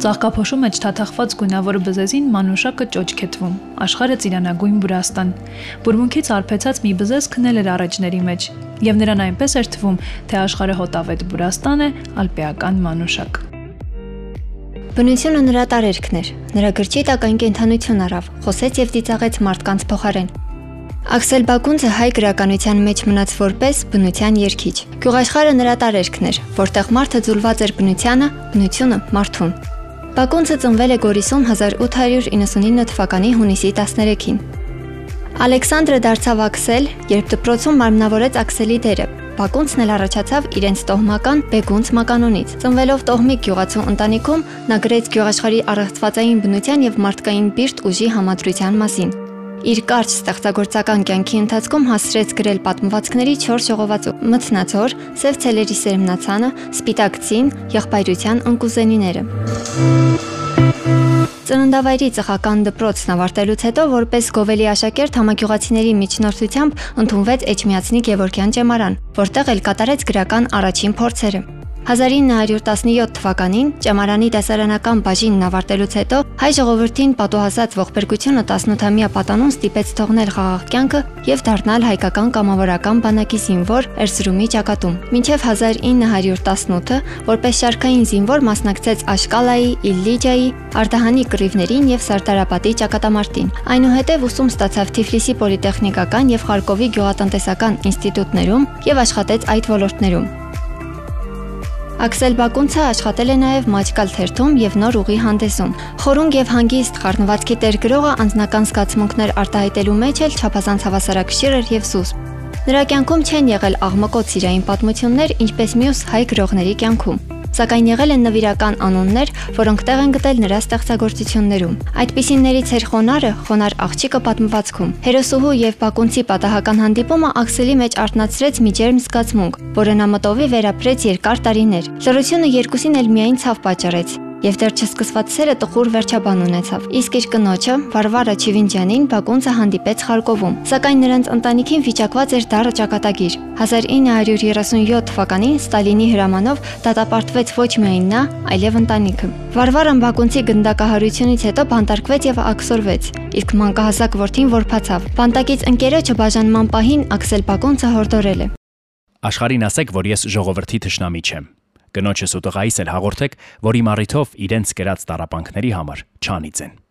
Ծաղկափոշու մեջ թաթախված գունավոր բզեզին մանուշակը ճոճք է թվում, աշխարհը ծիրանագույն բուրաստան։ Բուրմունքից արփեցած մի բզեզ քնել էր առաջների մեջ, եւ նրան այնպես էր թվում, թե աշխարհը հոտավետ բուրաստան է, ալպիական մանուշակ։ Բնությունը նրա տարերքն էր։ Նրա գրչի տակ այն կենթանություն առավ, խոսեց եւ ծիծաղեց մարդկանց փոխարեն։ Աքսել Բակունցը հայ գրականության մեջ մնաց որպես բնության երկիչ։ Գյուղաշխարը նրա տարերքն էր, որտեղ մարդը ձուլված էր բնությանը, բնությունը մարդուն։ Բակունցը ծնվել է Գորիսում 1899 թվականի հունիսի 13-ին։ Ալեքսանդրը դարձավ Աքսել, երբ դպրոցում մարմնավորեց Աքսելի դերը։ Բակունցն էլ առաջացավ իրենց տոհմական Բեգունց մականունից։ Ծնվելով տոհմիկ գյուղացու ընտանիքում, նա գրեց գյուղաշխարի առողջվածային բնության եւ մարդկային բիրտ ուժի համադրության մասին։ Իր կարճ ստեղծագործական կյանքի ընթացքում հասցրեց գրել պատմվածքների 4 ժողովածու՝ Մթնացոր, Սև ցելերի սերմնացանը, Սպիտակ ցին, Եղբայրության ընկուզենիները։ Ծննդավայրի ծխական դպրոցն ավարտելուց հետո որպես գովելի աշակերտ համագյուղացիների միջնորդությամբ ընդունվեց Էջմիածնի Գևորգյան ճեմարան, որտեղ էլ կատարեց գրական առաջին փորձերը։ 1917 թվականին ճամարանի դասարանական բաժինն ավարտելուց հետո հայ ժողովրդին պատոհասած ողբերգությունը 18-ամյա պատանուն ստիպեց թողնել խաղաղ կյանքը եւ դառնալ հայկական կամավորական բանակի զինվոր Էրզրումի ճակատում։ Մինչև 1918-ը որպես շարքային զինվոր մասնակցեց Աշկալայի, Իլլիջայի, Արտահանի կռիվներին եւ Սարտարապատի ճակատամարտին։ Այնուհետև ուսում ստացավ Թիֆլիսի պոլիտեխնիկական եւ Խարկովի գյուղատնտեսական ինստիտուտներում եւ աշխատեց այդ ոլորտներում։ Աքսել Բակունցը աշխատել է նաև Մաչկալ թերթում եւ Նոր ուղի հանդեսում։ Խորունգ եւ հանգիստ խառնվածքի տեր գրողը անձնական զգացմունքներ արտահայտելու մեջ էլ չափազանց հավասարակշիռ էր եւ զուսպ։ Նրա կյանքում չեն եղել աղմկոտ սիրային պատմություններ, ինչպես մյուս հայ գրողների կյանքում սակայն եղել են նվիրական անուններ, որոնք տեղ են գտել նրա ստեղծագործություններում։ Այդպիսիններից էր Խոնարը, Խոնար աղջիկը պատմվածքում։ Հերոսուհու եւ Բակունցի պատահական հանդիպումը Աքսելի մեջ արտնացրեց մի ջերմ զգացմունք, որը նա մտովի վերապրեց երկար տարիներ։ Լրությունը երկուսին էլ միայն ցավ պատճառեց եւ դեռ չսկսված սերը տխուր վերջաբան ունեցավ։ Իսկ իր կնոջը Վարվարա Չիվինջյանին Բակունցը հանդիպեց Խարկովում, սակայն նրանց ընտանիքին վիճակված էր դառը ճակատագիր։ 1937 թվականին Ստալինի հրամանով դատապարտվեց ոչ միայն նա, այլև ընտանիքը։ Վարվարան Բակունցի գնդակահարությունից հետո բանտարկվեց եւ աքսորվեց, իսկ մանկահասակ որդին որփացավ։ Բանտակից ընկերոջը բաժանման պահին Աքսել Բակունցը հորդորել է. Աշխարհին ասեք, որ ես ժողովրդի թշնամի չեմ։ Կնոջս ու տղայիս էլ հաղորդեք, որ իմ առիթով իրենց կրած տարապանքների համար չանիծեն։